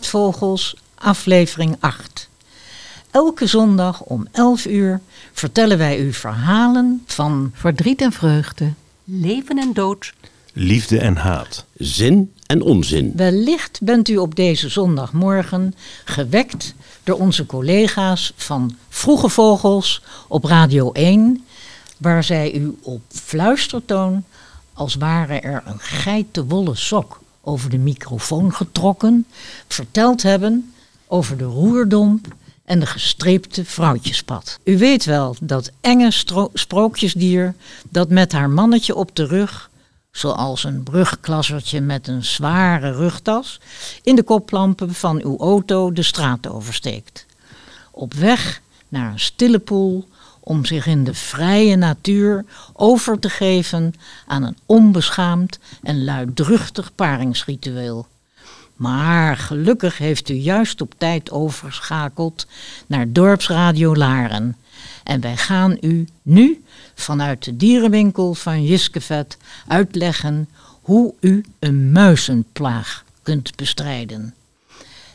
Praatvogels, aflevering 8. Elke zondag om 11 uur vertellen wij u verhalen van Verdriet en vreugde. Leven en dood. Liefde en haat. Zin en onzin. Wellicht bent u op deze zondagmorgen gewekt door onze collega's van Vroege Vogels op Radio 1, waar zij u op fluistertoon, als ware er een geitenwolle sok over de microfoon getrokken, verteld hebben over de roerdomp en de gestreepte vrouwtjespad. U weet wel, dat enge sprookjesdier dat met haar mannetje op de rug, zoals een brugklassertje met een zware rugtas, in de koplampen van uw auto de straat oversteekt. Op weg naar een stille poel om zich in de vrije natuur over te geven aan een onbeschaamd en luidruchtig paringsritueel. Maar gelukkig heeft u juist op tijd overschakeld naar Dorpsradio Laren. En wij gaan u nu vanuit de dierenwinkel van Jiskevet uitleggen hoe u een muizenplaag kunt bestrijden.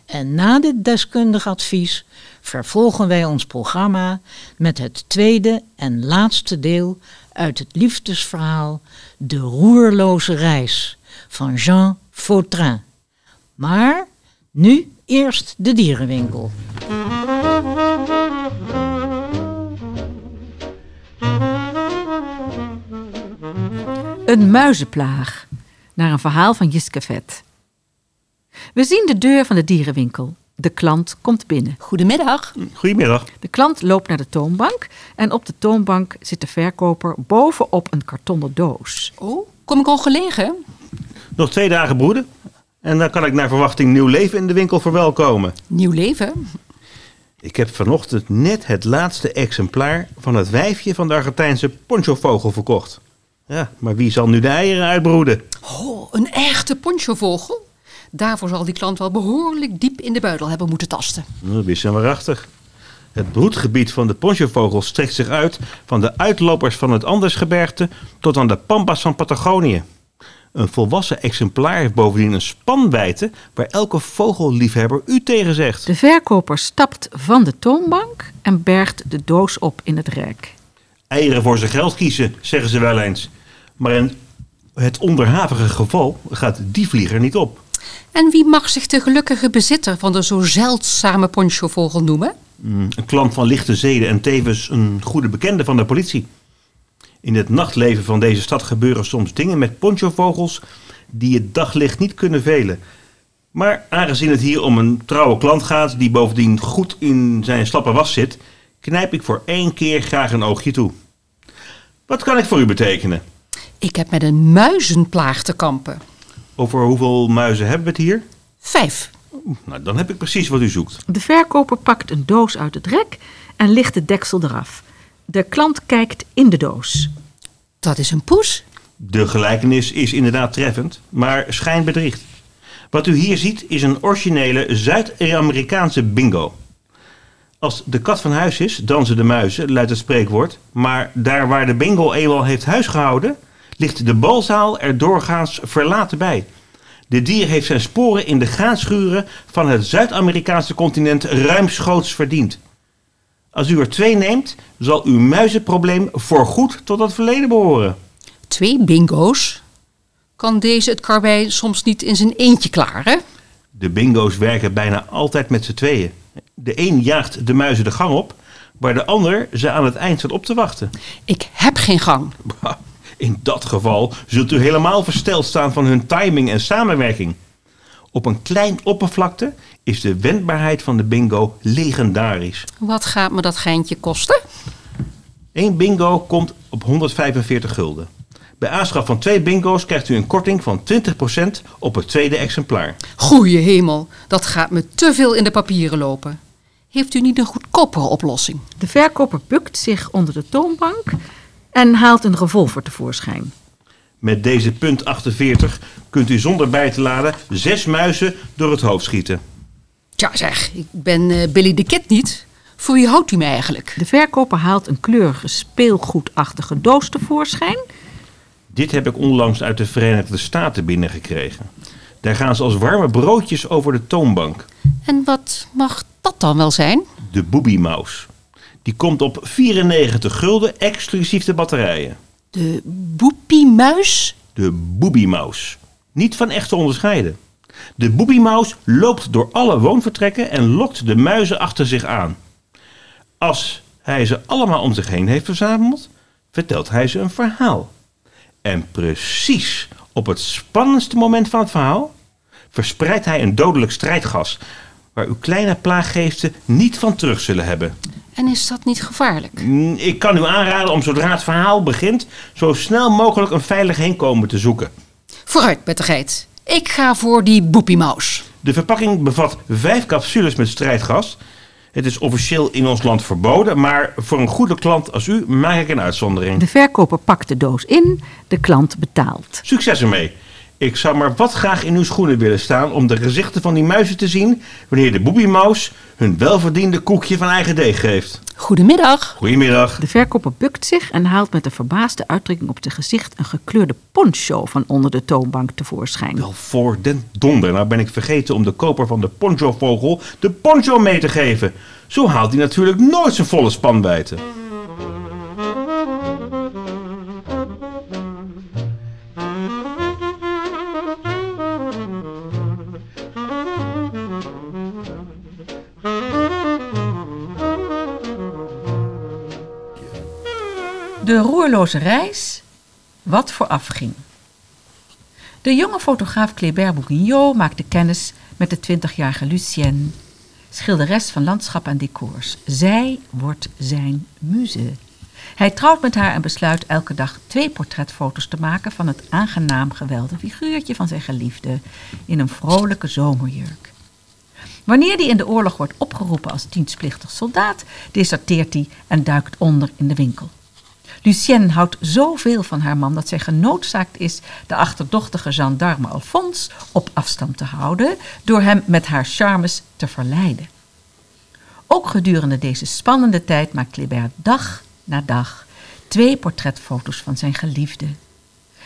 En na dit deskundig advies vervolgen wij ons programma met het tweede en laatste deel uit het liefdesverhaal De Roerloze Reis van Jean Vautrin. Maar nu eerst de dierenwinkel. Een muizenplaag. Naar een verhaal van Jiske Vet. We zien de deur van de dierenwinkel. De klant komt binnen. Goedemiddag. Goedemiddag. De klant loopt naar de toonbank en op de toonbank zit de verkoper bovenop een kartonnen doos. Oh, kom ik ongelegen? Nog twee dagen broeden. En dan kan ik naar verwachting nieuw leven in de winkel verwelkomen. Nieuw leven? Ik heb vanochtend net het laatste exemplaar van het wijfje van de Argentijnse ponchovogel verkocht. Ja, maar wie zal nu de eieren uitbroeden? Oh, een echte ponchovogel? Daarvoor zal die klant wel behoorlijk diep in de buidel hebben moeten tasten. Nou, Dat is waarachtig. Het broedgebied van de ponchovogel strekt zich uit van de uitlopers van het Andesgebergte tot aan de pampas van Patagonië. Een volwassen exemplaar heeft bovendien een spanwijdte waar elke vogelliefhebber u tegen zegt. De verkoper stapt van de toonbank en bergt de doos op in het rek. Eieren voor zijn geld kiezen, zeggen ze wel eens. Maar in het onderhavige geval gaat die vlieger niet op. En wie mag zich de gelukkige bezitter van de zo zeldzame ponchovogel noemen? Mm, Een klant van lichte zeden en tevens een goede bekende van de politie. In het nachtleven van deze stad gebeuren soms dingen met ponchovogels die het daglicht niet kunnen velen. Maar aangezien het hier om een trouwe klant gaat die bovendien goed in zijn slappe was zit, knijp ik voor één keer graag een oogje toe. Wat kan ik voor u betekenen? Ik heb met een muizenplaag te kampen. Over hoeveel muizen hebben we het hier? Vijf. Nou, dan heb ik precies wat u zoekt. De verkoper pakt een doos uit het rek en licht de deksel eraf. De klant kijkt in de doos. Dat is een poes. De gelijkenis is inderdaad treffend, maar schijn bedriegt. Wat u hier ziet is een originele Zuid-Amerikaanse bingo. Als de kat van huis is, dansen de muizen, luidt het spreekwoord. Maar daar waar de bingo eenmaal heeft huisgehouden, ligt de balzaal er doorgaans verlaten bij. De dier heeft zijn sporen in de graanschuren van het Zuid-Amerikaanse continent ruimschoots verdiend. Als u er twee neemt, zal uw muizenprobleem voorgoed tot het verleden behoren. Twee bingo's. Kan deze het karwei soms niet in zijn eentje klaren? De bingo's werken bijna altijd met z'n tweeën. De een jaagt de muizen de gang op, waar de ander ze aan het eind staat op te wachten. Ik heb geen gang. In dat geval zult u helemaal versteld staan van hun timing en samenwerking. Op een klein oppervlakte is de wendbaarheid van de bingo legendarisch. Wat gaat me dat geintje kosten? Eén bingo komt op 145 gulden. Bij aanschaf van twee bingo's krijgt u een korting van 20% op het tweede exemplaar. Goeie hemel, dat gaat me te veel in de papieren lopen. Heeft u niet een goedkopere oplossing? De verkoper bukt zich onder de toonbank en haalt een revolver tevoorschijn. Met deze punt 48 kunt u zonder bij te laden zes muizen door het hoofd schieten. Tja zeg, ik ben eh, Billy de Kid niet. Voor wie houdt u mij eigenlijk? De verkoper haalt een kleurige speelgoedachtige doos tevoorschijn. Dit heb ik onlangs uit de Verenigde Staten binnengekregen. Daar gaan ze als warme broodjes over de toonbank. En wat mag dat dan wel zijn? De Booby Mouse. Die komt op 94 gulden exclusief de batterijen. De boepiemuis? De Mouse. Niet van echt te onderscheiden. De Mouse loopt door alle woonvertrekken en lokt de muizen achter zich aan. Als hij ze allemaal om zich heen heeft verzameld, vertelt hij ze een verhaal. En precies op het spannendste moment van het verhaal verspreidt hij een dodelijk strijdgas waar uw kleine plaaggeesten niet van terug zullen hebben. En is dat niet gevaarlijk? Mm, Ik kan u aanraden om zodra het verhaal begint zo snel mogelijk een veilig heenkomen te zoeken. Vooruit, bettigheid. Ik ga voor die boepiemuis. De verpakking bevat vijf capsules met strijdgas. Het is officieel in ons land verboden, maar voor een goede klant als u maak ik een uitzondering. De verkoper pakt de doos in, de klant betaalt. Succes ermee. Ik zou maar wat graag in uw schoenen willen staan om de gezichten van die muizen te zien wanneer de boebiemouse hun welverdiende koekje van eigen deeg geeft. Goedemiddag. Goedemiddag. De verkoper bukt zich en haalt met een verbaasde uitdrukking op zijn gezicht een gekleurde poncho van onder de toonbank tevoorschijn. Wel voor den donder, nou ben ik vergeten om de koper van de poncho-vogel de poncho mee te geven. Zo haalt hij natuurlijk nooit zijn volle spanwijte. De roerloze reis, wat vooraf ging. De jonge fotograaf Kléber Bourguignon maakte kennis met de 20-jarige Lucienne, schilderes van landschap en decors. Zij wordt zijn muze. Hij trouwt met haar en besluit elke dag twee portretfoto's te maken van het aangenaam gewelde figuurtje van zijn geliefde in een vrolijke zomerjurk. Wanneer hij in de oorlog wordt opgeroepen als dienstplichtig soldaat, deserteert hij en duikt onder in de winkel. Lucienne houdt zoveel van haar man dat zij genoodzaakt is de achterdochtige gendarme Alphonse op afstand te houden door hem met haar charmes te verleiden. Ook gedurende deze spannende tijd maakt Kléber dag na dag twee portretfoto's van zijn geliefde.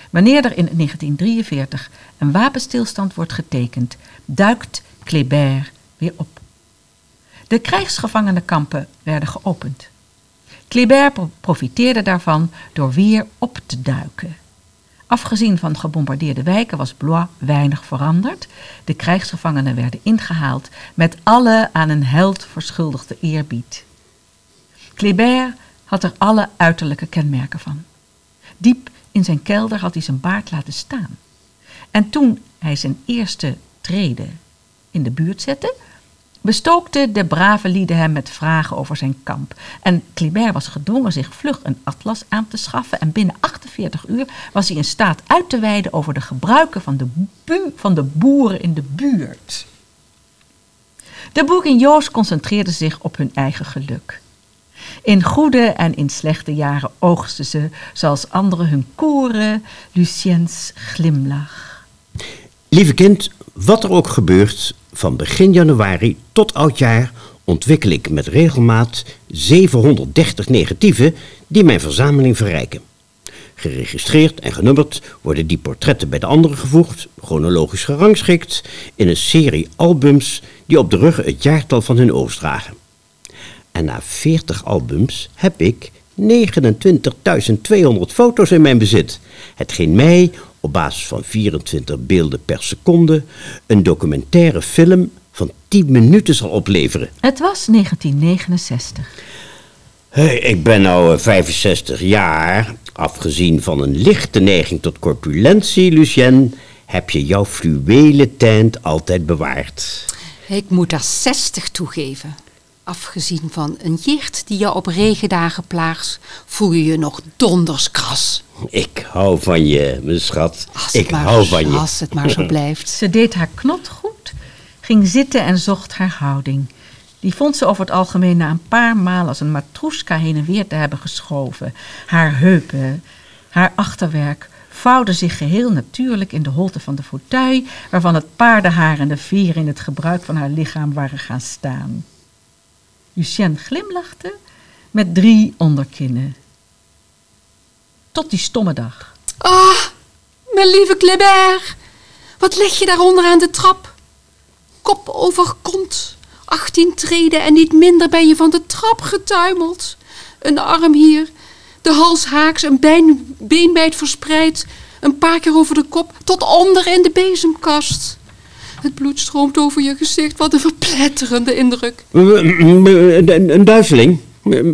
Wanneer er in 1943 een wapenstilstand wordt getekend, duikt Kléber weer op. De krijgsgevangenenkampen werden geopend. Kléber pro- profiteerde daarvan door weer op te duiken. Afgezien van gebombardeerde wijken was Blois weinig veranderd. De krijgsgevangenen werden ingehaald met alle aan een held verschuldigde eerbied. Kléber had er alle uiterlijke kenmerken van. Diep in zijn kelder had hij zijn baard laten staan. En toen hij zijn eerste treden in de buurt zette, bestookten de brave lieden hem met vragen over zijn kamp. En Kléber was gedwongen zich vlug een atlas aan te schaffen. En binnen 48 uur was hij in staat uit te wijden over de gebruiken van de, bu- van de boeren in de buurt. De Bourguignons concentreerden zich op hun eigen geluk. In goede en in slechte jaren oogsten ze, zoals anderen hun koren, Luciens glimlach. Lieve kind, wat er ook gebeurt, van begin januari tot oudjaar ontwikkel ik met regelmaat 730 negatieven die mijn verzameling verrijken. Geregistreerd en genummerd worden die portretten bij de anderen gevoegd, chronologisch gerangschikt, in een serie albums die op de ruggen het jaartal van hun oogst dragen. En na 40 albums heb ik 29.200 foto's in mijn bezit. Hetgeen mij, op basis van 24 beelden per seconde, een documentaire film van 10 minuten zal opleveren. Het was 1969. Hey, ik ben nou eh, 65 jaar. Afgezien van een lichte neiging tot corpulentie, Lucien, heb je jouw fluwelen tent altijd bewaard. Ik moet er 60 toegeven. Afgezien van een jicht die je op regendagen plaagt, voel je je nog donders kras. Ik hou van je, mijn schat. Als Ik hou van je. als het maar zo blijft. Ze deed haar knot goed, ging zitten en zocht haar houding. Die vond ze over het algemeen na een paar maal als een matroeska heen en weer te hebben geschoven. Haar heupen, haar achterwerk vouwden zich geheel natuurlijk in de holte van de fauteuil, waarvan het paardenhaar en de veren in het gebruik van haar lichaam waren gaan staan. Lucien glimlachte met drie onderkinnen. Tot die stomme dag. Ah, mijn lieve Kléber. Wat leg je daaronder aan de trap? Kop over kont. 18 treden en niet minder ben je van de trap getuimeld. Een arm hier, de hals haaks, een been, beenbijt verspreid. Een paar keer over de kop, tot onder in de bezemkast. Het bloed stroomt over je gezicht. Wat een verpletterende indruk. Een, duizeling?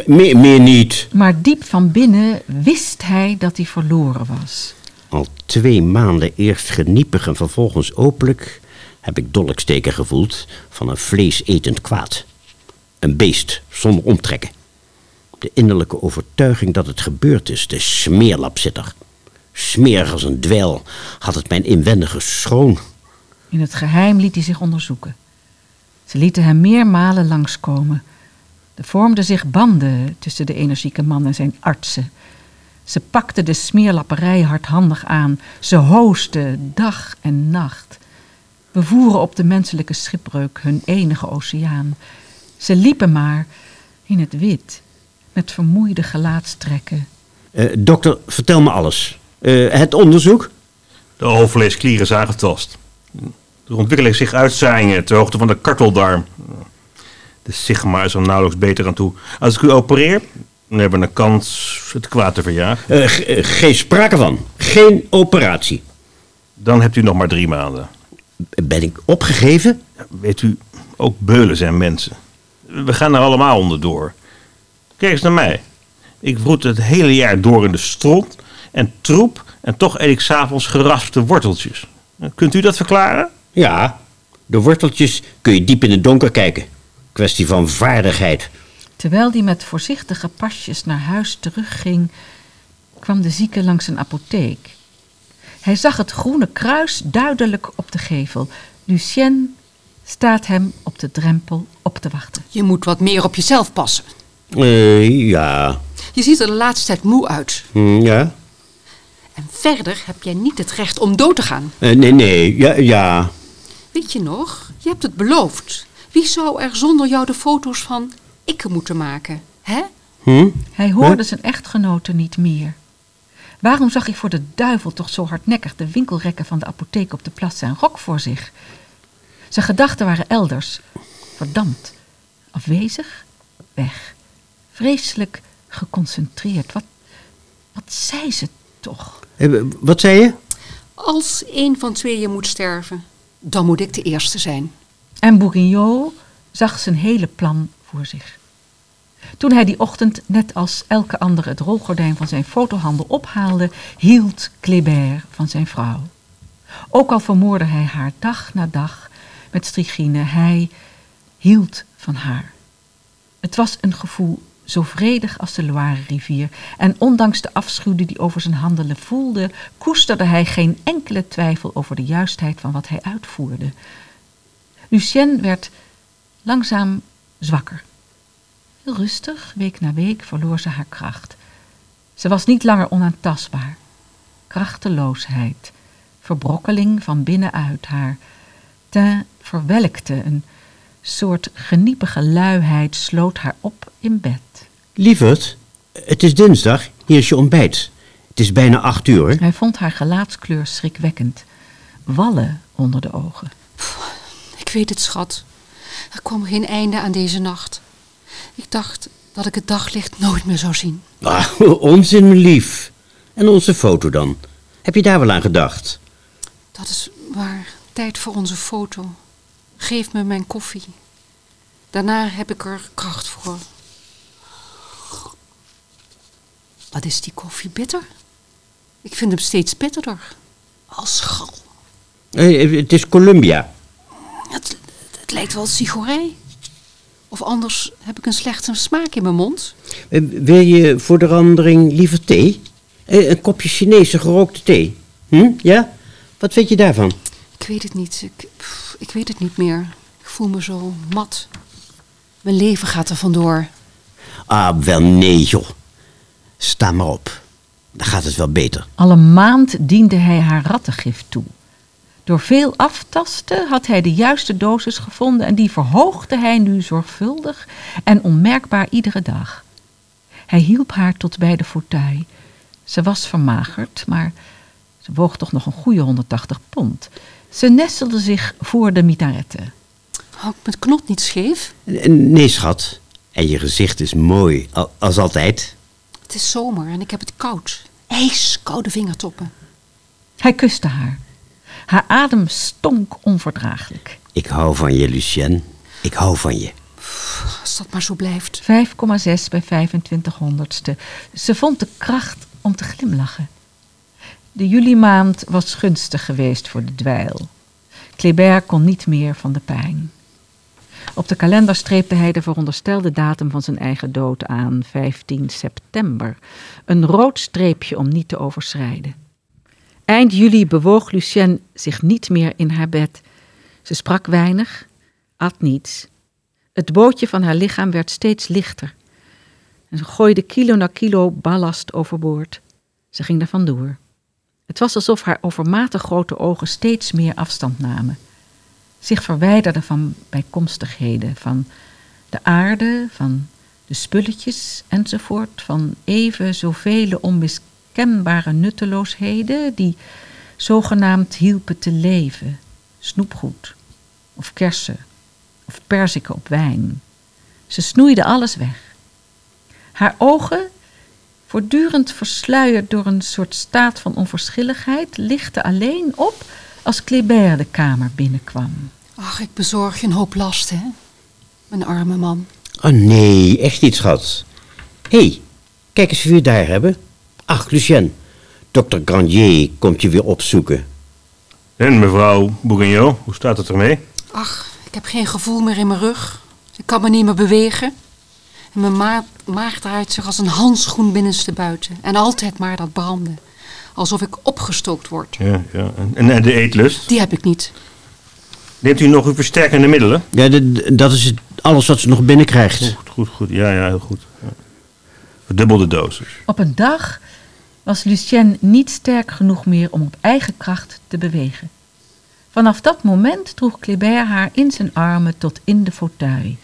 Meer, meer niet. Maar diep van binnen wist hij dat hij verloren was. Al twee maanden eerst geniepig en vervolgens openlijk heb ik dolksteken gevoeld van een vleesetend kwaad. Een beest zonder omtrekken. De innerlijke overtuiging dat het gebeurd is, de smeerlapzitter. Smerig als een dweil had het mijn inwendige schoon. In het geheim liet hij zich onderzoeken. Ze lieten hem meermalen langskomen. Er vormden zich banden tussen de energieke man en zijn artsen. Ze pakten de smeerlapperij hardhandig aan. Ze hoosten dag en nacht. Bevoeren op de menselijke schipbreuk hun enige oceaan. Ze liepen maar in het wit, met vermoeide gelaatstrekken. Eh, dokter, vertel me alles. Eh, het onderzoek? De hoofdvleesklieren is aangetast. Er ontwikkelen zich uitzaaiingen ter hoogte van de karteldarm. De sigma is er nauwelijks beter aan toe. Als ik u opereer, dan hebben we een kans het kwaad te verjagen. Eh, eh, geen sprake van. Geen operatie. Dan hebt u nog maar drie maanden. Ben ik opgegeven? Weet u, ook beulen zijn mensen. We gaan er allemaal onderdoor. Kijk eens naar mij. Ik vroet het hele jaar door in de stront en troep en toch eet ik s'avonds geraspte worteltjes. Kunt u dat verklaren? Ja. De worteltjes kun je diep in het donker kijken. Kwestie van vaardigheid. Terwijl hij met voorzichtige pasjes naar huis terugging, kwam de zieke langs een apotheek. Hij zag het groene kruis duidelijk op de gevel. Lucien staat hem op de drempel op te wachten. Je moet wat meer op jezelf passen. Eh, ja. Je ziet er de laatste tijd moe uit. Hm, ja. En verder heb jij niet het recht om dood te gaan. Eh, nee, nee. Ja, ja. Weet je nog? Je hebt het beloofd. Wie zou er zonder jou de foto's van ikke moeten maken? Hè? Hm? Hij hoorde zijn echtgenote niet meer. Waarom zag hij voor de duivel toch zo hardnekkig de winkelrekken van de apotheek op de plaats zijn rok voor zich? Zijn gedachten waren elders, verdampt, afwezig, weg. Vreselijk geconcentreerd. Wat, wat zei ze toch? Eh, wat zei je? Als een van tweeën moet sterven, dan moet ik de eerste zijn. En Bourguignon zag zijn hele plan voor zich. Toen hij die ochtend, net als elke andere, het rolgordijn van zijn fotohandel ophaalde, hield Kléber van zijn vrouw. Ook al vermoorde hij haar dag na dag met strigine, hij hield van haar. Het was een gevoel zo vredig als de Loire-rivier, en ondanks de afschuw die hij over zijn handelen voelde, koesterde hij geen enkele twijfel over de juistheid van wat hij uitvoerde. Lucien werd langzaam zwakker. Heel rustig, week na week, verloor ze haar kracht. Ze was niet langer onaantastbaar. Krachteloosheid, verbrokkeling van binnenuit haar. Teint verwelkte, een soort geniepige luiheid sloot haar op in bed. Lieverd, het is dinsdag. Hier is je ontbijt. Het is bijna acht uur. Hij vond haar gelaatskleur schrikwekkend. Wallen onder de ogen. Ik weet het, schat. Er kwam geen einde aan deze nacht. Ik dacht dat ik het daglicht nooit meer zou zien. Ah, onzin, lief. En onze foto dan? Heb je daar wel aan gedacht? Dat is waar. Tijd voor onze foto. Geef me mijn koffie. Daarna heb ik er kracht voor. Wat is die koffie bitter? Ik vind hem steeds bitterder. Als gal. Eh, het is Columbia. Het, het lijkt wel sigorij. Of anders heb ik een slechte smaak in mijn mond. Eh, wil je voor de verandering liever thee? Eh, een kopje Chinese gerookte thee. Hm? Ja? Wat vind je daarvan? Ik weet het niet. Ik, ik weet het niet meer. Ik voel me zo mat. Mijn leven gaat er vandoor. Ah, wel nee, joh. Sta maar op. Dan gaat het wel beter. Al een maand diende hij haar rattengif toe. Door veel aftasten had hij de juiste dosis gevonden en die verhoogde hij nu zorgvuldig en onmerkbaar iedere dag. Hij hielp haar tot bij de fauteuil. Ze was vermagerd, maar ze woog toch nog een goede 180 pond. Ze nestelde zich voor de minarette. Hou ik mijn knot niet scheef? Nee, schat. En je gezicht is mooi, al- als altijd. Het is zomer en ik heb het koud. IJskoude vingertoppen. Hij kuste haar. Haar adem stonk onverdraaglijk. Ik hou van je, Lucien. Ik hou van je. Als dat maar zo blijft. 5,6 bij 25 honderdste. Ze vond de kracht om te glimlachen. De julimaand was gunstig geweest voor de dweil. Kléber kon niet meer van de pijn. Op de kalender streepte hij de veronderstelde datum van zijn eigen dood aan, 15 september. Een rood streepje om niet te overschrijden. Eind juli bewoog Lucien zich niet meer in haar bed. Ze sprak weinig, at niets. Het bootje van haar lichaam werd steeds lichter. En ze gooide kilo na kilo ballast overboord. Ze ging er vandoor. Het was alsof haar overmatig grote ogen steeds meer afstand namen. Zich verwijderden van bijkomstigheden, van de aarde, van de spulletjes enzovoort, van even zoveel onmiskenbare nutteloosheden die zogenaamd hielpen te leven. Snoepgoed, of kersen, of perziken op wijn. Ze snoeide alles weg. Haar ogen, voortdurend versluierd door een soort staat van onverschilligheid, lichten alleen op als Kléber de kamer binnenkwam. Ach, ik bezorg je een hoop last, hè? Mijn arme man. Oh nee, echt niet, schat. Hé, hey, kijk eens wie we daar hebben. Ach, Lucien. Dokter Grandier komt je weer opzoeken. En mevrouw Bourguignon, hoe staat het ermee? Ach, ik heb geen gevoel meer in mijn rug. Ik kan me niet meer bewegen. Mijn ma maag draait zich als een handschoen binnenstebuiten. En altijd maar dat branden. Alsof ik opgestookt word. Ja, ja. En, en de eetlust? Die heb ik niet. Neemt u nog uw versterkende middelen? Ja, d- d- dat is het, alles wat ze nog binnenkrijgt. Goed, goed, goed. Ja, ja, heel goed. Ja. Verdubbelde dosis. Op een dag was Lucien niet sterk genoeg meer om op eigen kracht te bewegen. Vanaf dat moment droeg Kléber haar in zijn armen tot in de fauteuil.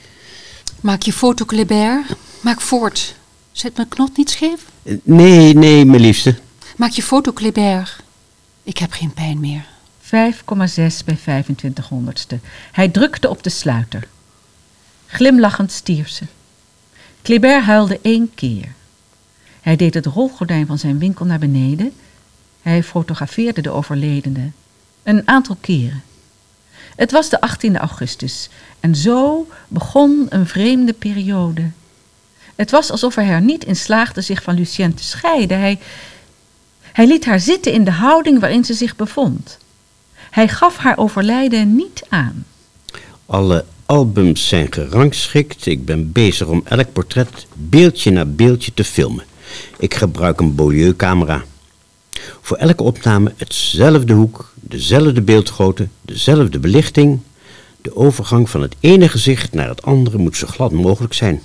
Maak je foto, Kléber. Maak voort. Zet mijn knot niet scheef? Nee, nee, mijn liefste. Maak je foto, Kléber. Ik heb geen pijn meer. 5,6 bij 25 honderdste. Hij drukte op de sluiter. Glimlachend stierf ze. Kléber huilde één keer. Hij deed het rolgordijn van zijn winkel naar beneden. Hij fotografeerde de overledene. Een aantal keren. Het was de 18e augustus en zo begon een vreemde periode. Het was alsof hij er niet in slaagde zich van Lucien te scheiden. Hij, hij liet haar zitten in de houding waarin ze zich bevond. Hij gaf haar overlijden niet aan. Alle albums zijn gerangschikt. Ik ben bezig om elk portret beeldje na beeldje te filmen. Ik gebruik een Beaulieu-camera. Voor elke opname hetzelfde hoek, dezelfde beeldgrootte, dezelfde belichting. De overgang van het ene gezicht naar het andere moet zo glad mogelijk zijn.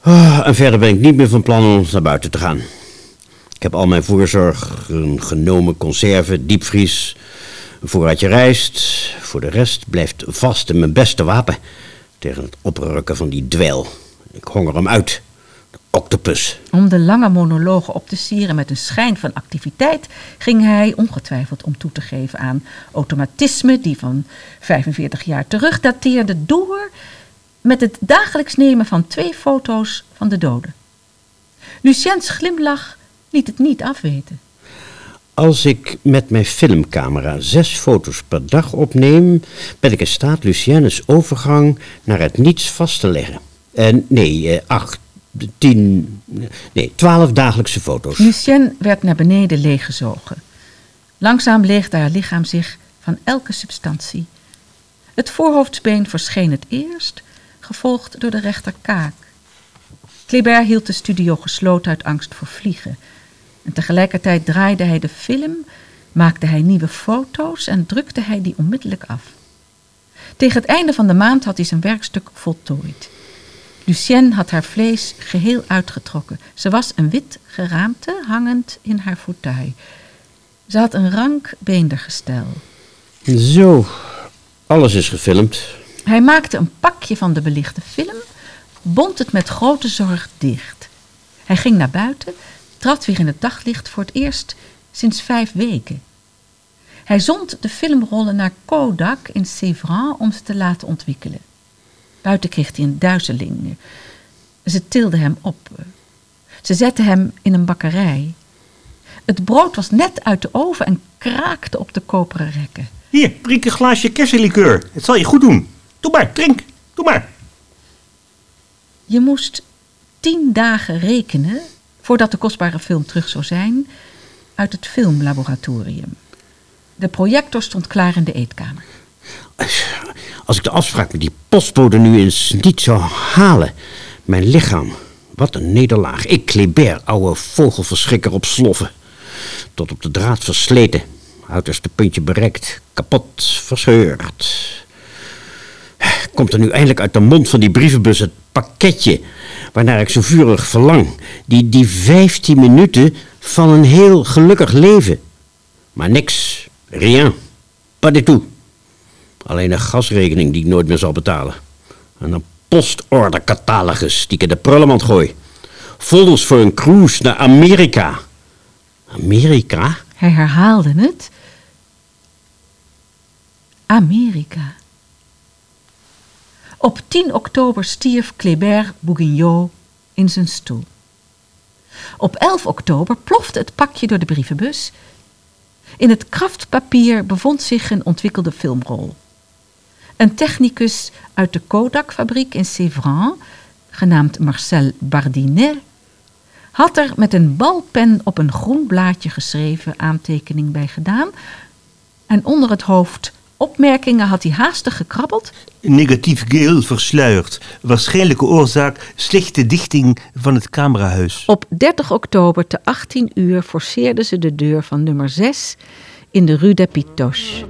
Ah, en verder ben ik niet meer van plan om naar buiten te gaan. Ik heb al mijn voorzorgen genomen, conserven, diepvries, een voorraadje rijst. Voor de rest blijft vast mijn beste wapen tegen het oprukken van die dweil. Ik honger hem uit. Octopus. Om de lange monologen op te sieren met een schijn van activiteit, ging hij ongetwijfeld om toe te geven aan automatisme die van 45 jaar terug dateerde door met het dagelijks nemen van twee foto's van de doden. Luciens glimlach liet het niet afweten. Als ik met mijn filmcamera zes foto's per dag opneem, ben ik in staat Luciennes overgang naar het niets vast te leggen. En nee, eh, acht, tien, nee, twaalf dagelijkse foto's. Lucien werd naar beneden leeggezogen. Langzaam leegde haar lichaam zich van elke substantie. Het voorhoofdsbeen verscheen het eerst, gevolgd door de rechterkaak. Kléber hield de studio gesloten uit angst voor vliegen. En tegelijkertijd draaide hij de film, maakte hij nieuwe foto's en drukte hij die onmiddellijk af. Tegen het einde van de maand had hij zijn werkstuk voltooid. Lucienne had haar vlees geheel uitgetrokken. Ze was een wit geraamte hangend in haar fauteuil. Ze had een rank beendergestel. Zo, alles is gefilmd. Hij maakte een pakje van de belichte film, bond het met grote zorg dicht. Hij ging naar buiten, trad weer in het daglicht voor het eerst sinds vijf weken. Hij zond de filmrollen naar Kodak in Sévran om ze te laten ontwikkelen. Buiten kreeg hij een duizeling. Ze tilde hem op. Ze zette hem in een bakkerij. Het brood was net uit de oven en kraakte op de koperen rekken. Hier, drink een glaasje kersenlikeur. Het zal je goed doen. Doe maar, drink. Doe maar. Je moest tien dagen rekenen voordat de kostbare film terug zou zijn uit het filmlaboratorium. De projector stond klaar in de eetkamer. Als ik de afspraak met die postbode nu eens niet zou halen. Mijn lichaam, wat een nederlaag. Ik, Kléber, ouwe vogelverschrikker op sloffen. Tot op de draad versleten. Uiterste puntje bereikt. Kapot, verscheurd. Komt er nu eindelijk uit de mond van die brievenbus het pakketje waarnaar ik zo vurig verlang. Die, die 15 minuten van een heel gelukkig leven. Maar niks, rien, pas du tout. Alleen een gasrekening die ik nooit meer zal betalen. En een postordercatalogus die ik in de prullenmand gooi. Folders voor een cruise naar Amerika. Amerika? Hij herhaalde het. Amerika. Op 10 oktober stierf Kléber Bourguignot in zijn stoel. Op 11 oktober plofte het pakje door de brievenbus. In het kraftpapier bevond zich een ontwikkelde filmrol. Een technicus uit de Kodak-fabriek in Sévran, genaamd Marcel Bardinet, had er met een balpen op een groen blaadje geschreven aantekening bij gedaan. En onder het hoofd opmerkingen had hij haastig gekrabbeld. Negatief geheel versluierd. Waarschijnlijke oorzaak slechte dichting van het camerahuis. Op 30 oktober te 18 uur forceerden ze de deur van nummer 6 in de Rue des Pitoches.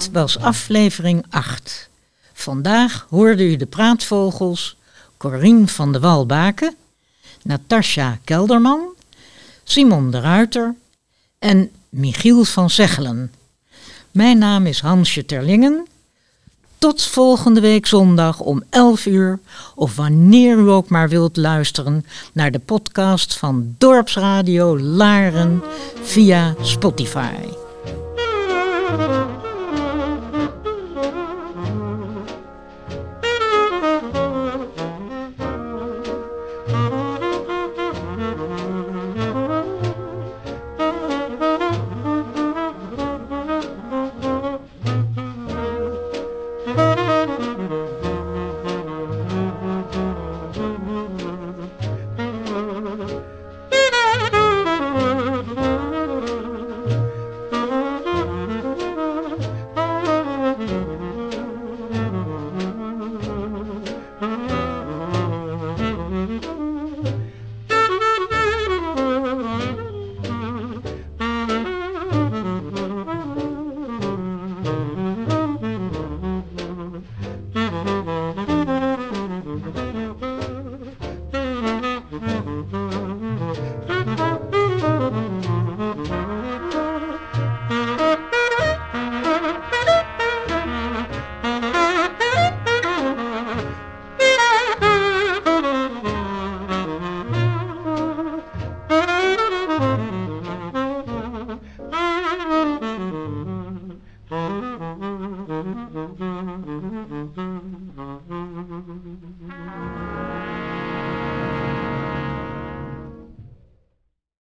Dit was aflevering 8. Vandaag hoorde u de praatvogels Corine van de Walbaken, Natasja Kelderman, Simon de Ruiter en Michiel van Zeggelen. Mijn naam is Hansje Terlingen. Tot volgende week zondag om 11 uur of wanneer u ook maar wilt luisteren naar de podcast van Dorpsradio Laren via Spotify.